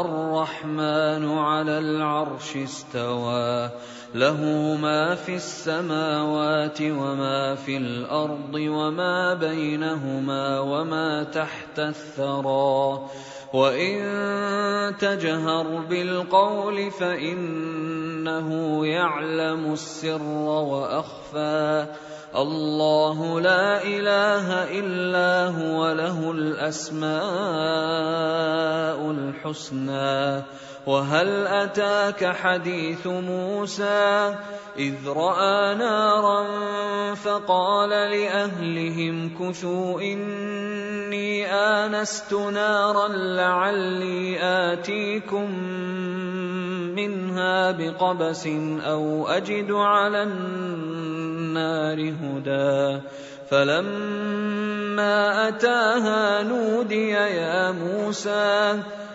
الرحمن على العرش استوى. له ما في السماوات وما في الأرض وما بينهما وما تحت الثرى. وان تجهر بالقول فانه يعلم السر واخفى الله لا اله الا هو له الاسماء الحسنى وهل أتاك حديث موسى إذ رأى نارا فقال لأهلهم كثوا إني آنست نارا لعلي آتيكم منها بقبس أو أجد على النار هدى فلما أتاها نودي يا موسى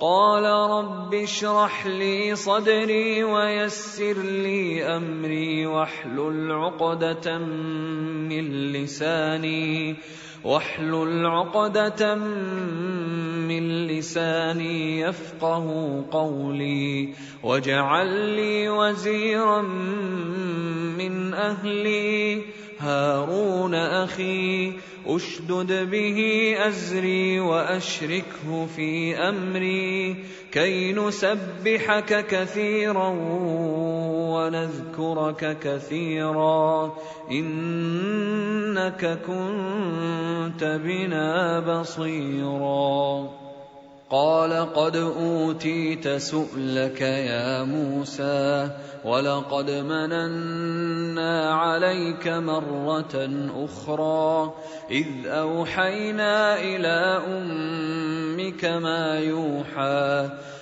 قال رب اشرح لي صدري ويسر لي أمري واحلل عقدة من لساني واحلل عقدة من لساني يفقه قولي واجعل لي وزيرا من أهلي هارون أخي أشدد به أزري وأشركه في أمري كي نسبحك كثيرا ونذكرك كثيرا إنك كنت بنا بصيرا. قال قد أوتيت سؤلك يا موسى ولقد مننا عليك مرة أخرى إذ أوحينا إلى أمك ما يوحى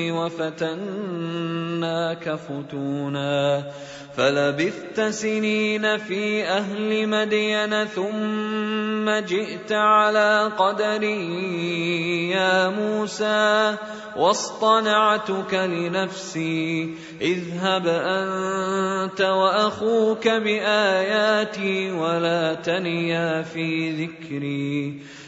وفتناك فتونا فلبثت سنين في أهل مدين ثم جئت على قدري يا موسى واصطنعتك لنفسي اذهب أنت وأخوك بآياتي ولا تنيا في ذكري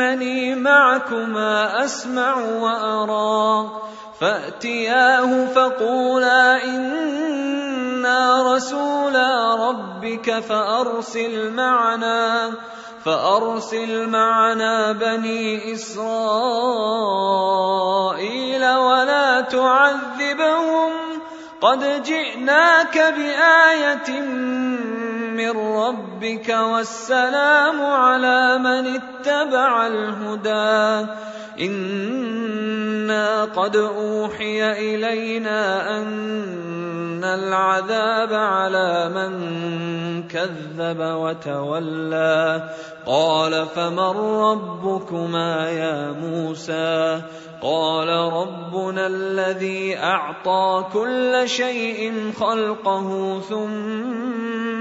انني معكما أسمع وأرى. فأتياه فقولا إنا رسولا ربك فأرسل معنا فأرسل معنا بني إسرائيل ولا تعذبهم. قد جئناك بآية من ربك والسلام على من اتبع الهدى. إنا قد أوحي إلينا أن العذاب على من كذب وتولى. قال فمن ربكما يا موسى؟ قال ربنا الذي أعطى كل شيء خلقه ثم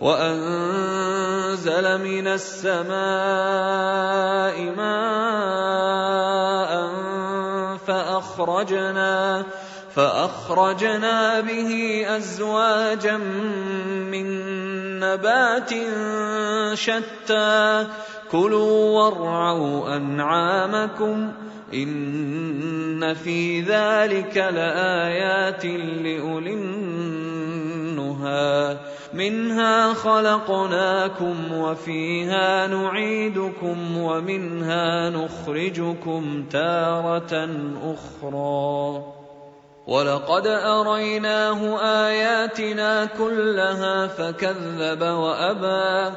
وأنزل من السماء ماء فأخرجنا فأخرجنا به أزواجا من نبات شتى كلوا وارعوا أنعامكم إن في ذلك لآيات لأولي النهى منها خلقناكم وفيها نعيدكم ومنها نخرجكم تارة أخرى. ولقد اريناه اياتنا كلها فكذب وابى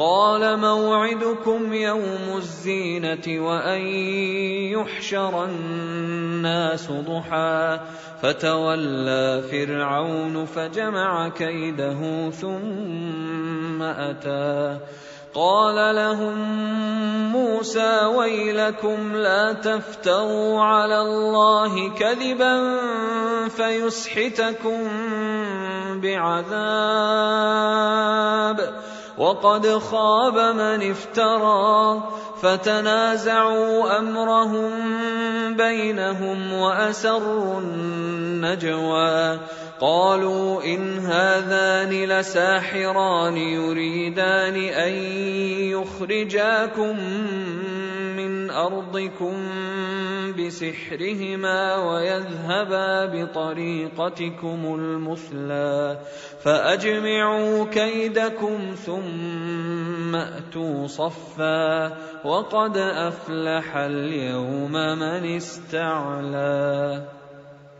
قال موعدكم يوم الزينة وأن يحشر الناس ضحى. فتولى فرعون فجمع كيده ثم أتى. قال لهم موسى ويلكم لا تفتروا على الله كذبا فيسحتكم بعذاب. وقد خاب من افترى فتنازعوا أمرهم بينهم وأسروا النجوى. قالوا إن هذان لساحران يريدان أن يخرجاكم من أرضكم بسحرهما ويذهبا بطريقتكم المثلى فأجمعوا كيدكم ثم أتوا صفا وقد أفلح اليوم من استعلى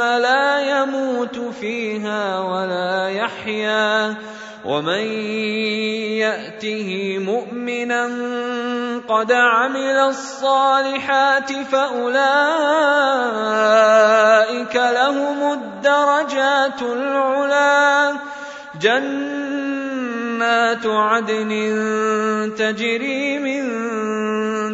لا يموت فيها ولا يحيا ومن يأته مؤمنا قد عمل الصالحات فأولئك لهم الدرجات العلى جنات عدن تجري من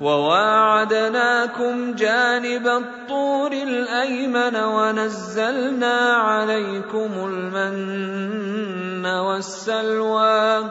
وواعدناكم جانب الطور الأيمن ونزلنا عليكم المن والسلوى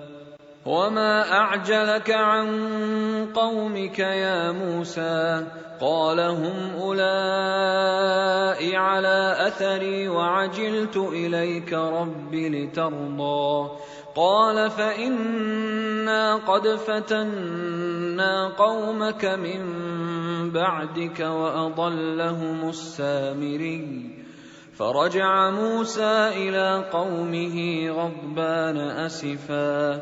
وما اعجلك عن قومك يا موسى قال هم اولئك على اثري وعجلت اليك رب لترضى قال فانا قد فتنا قومك من بعدك واضلهم السامري فرجع موسى إلى قومه غضبان اسفا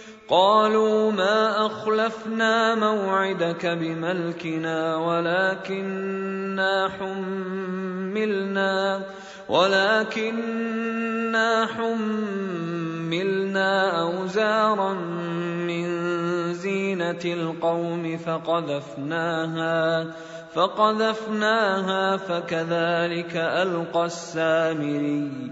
قالوا ما أخلفنا موعدك بملكنا ولكننا حملنا ولكننا حملنا أوزارا من زينة القوم فقذفناها فقذفناها فكذلك ألقى السامري.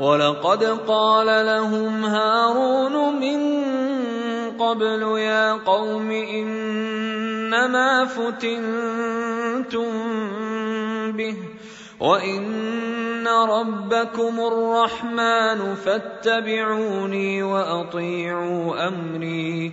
ولقد قال لهم هارون من قبل يا قوم إنما فتنتم به وإن ربكم الرحمن فاتبعوني وأطيعوا أمري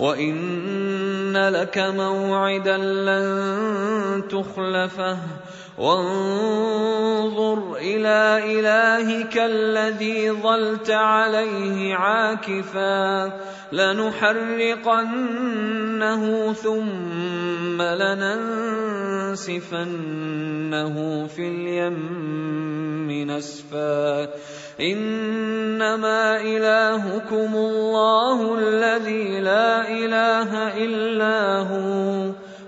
وان لك موعدا لن تخلفه وانظر إلى إلهك الذي ظلت عليه عاكفا لنحرقنه ثم لننسفنه في اليم نسفا إنما إلهكم الله الذي لا إله إلا هو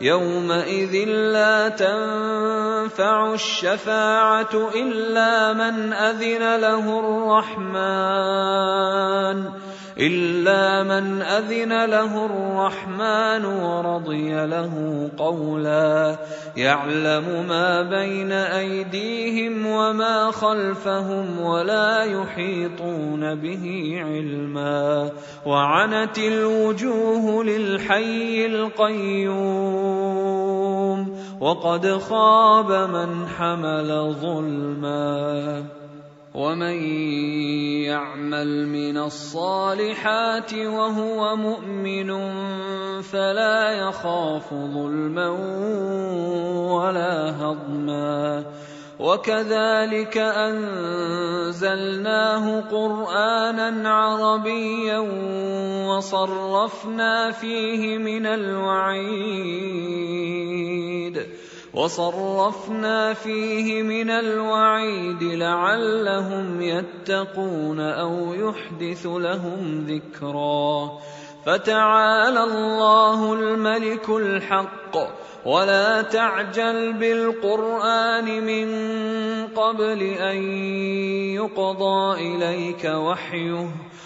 يومئذ لا تنفع الشفاعة إلا من أذن له الرحمن. إلا من أذن له الرحمن ورضي له قولا يعلم ما بين أيديهم وما خلفهم ولا يحيطون به علما وعنت الوجوه للحي القيوم وقد خاب من حمل ظلما ومن يعمل من الصالحات وهو مؤمن فلا يخاف ظلما ولا هضما. وكذلك أنزلناه قرآنا عربيا وصرفنا فيه من الوعيد. وصرفنا فيه من الوعيد لعلهم يتقون أو يحدث لهم ذكرا. فتعالى الله الملك الحق. ولا تعجل بالقرآن من قبل أن يقضى إليك وحيه.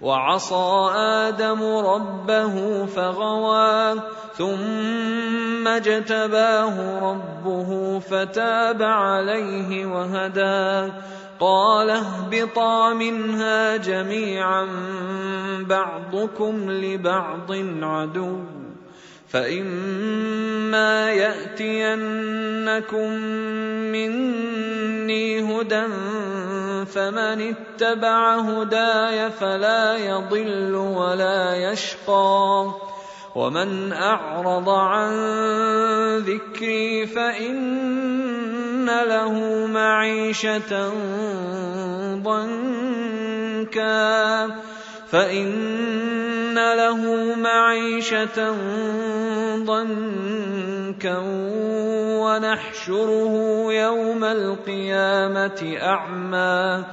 وعصى آدم ربه فغوى ثم اجتباه ربه فتاب عليه وهدى. قال اهبطا منها جميعا بعضكم لبعض عدو. فإما يأتينكم مني هدى فمن اتبع هداي فلا يضل ولا يشقى ومن أعرض عن ذكري فإن له معيشة ضنكا فإن له معيشة ضنكا ونحشره يوم القيامة أعمى.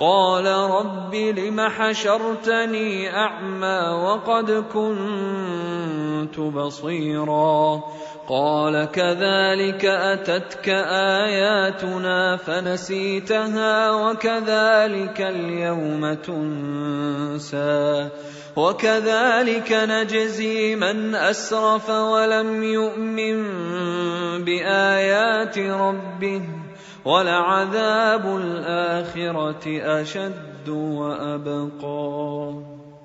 قال رب لم حشرتني أعمى وقد كنت بصيراً. قال كذلك أتتك آياتنا فنسيتها وكذلك اليوم تنسى وكذلك نجزي من أسرف ولم يؤمن بآيات ربه ولعذاب الآخرة أشد وأبقى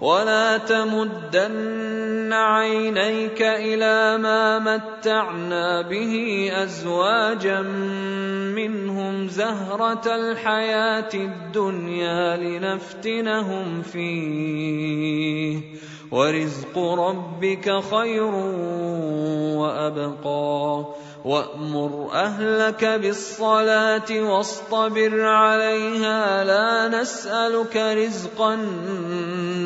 ولا تمدن عينيك إلى ما متعنا به ازواجا منهم زهره الحياة الدنيا لنفتنهم فيه ورزق ربك خير وابقى وامر اهلك بالصلاه واصطبر عليها لا نسالك رزقا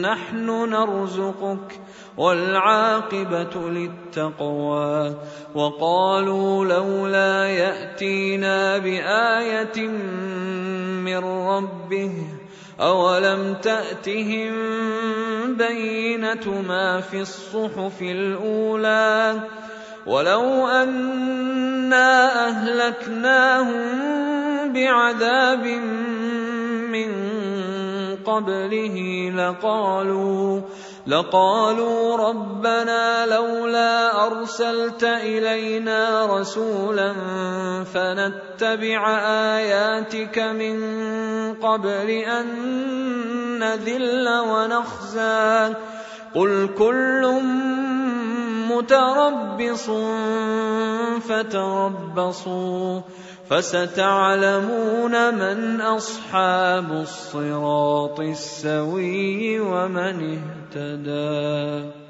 نحن نرزقك والعاقبه للتقوى وقالوا لولا ياتينا بايه من ربه اولم تاتهم بينه ما في الصحف الاولى ولو انا اهلكناهم بعذاب من قبله لقالوا لقالوا ربنا لولا ارسلت الينا رسولا فنتبع اياتك من قبل ان نذل ونخزى. قل كل متربص فتربصوا فستعلمون من أصحاب الصراط السوي ومن اهتدى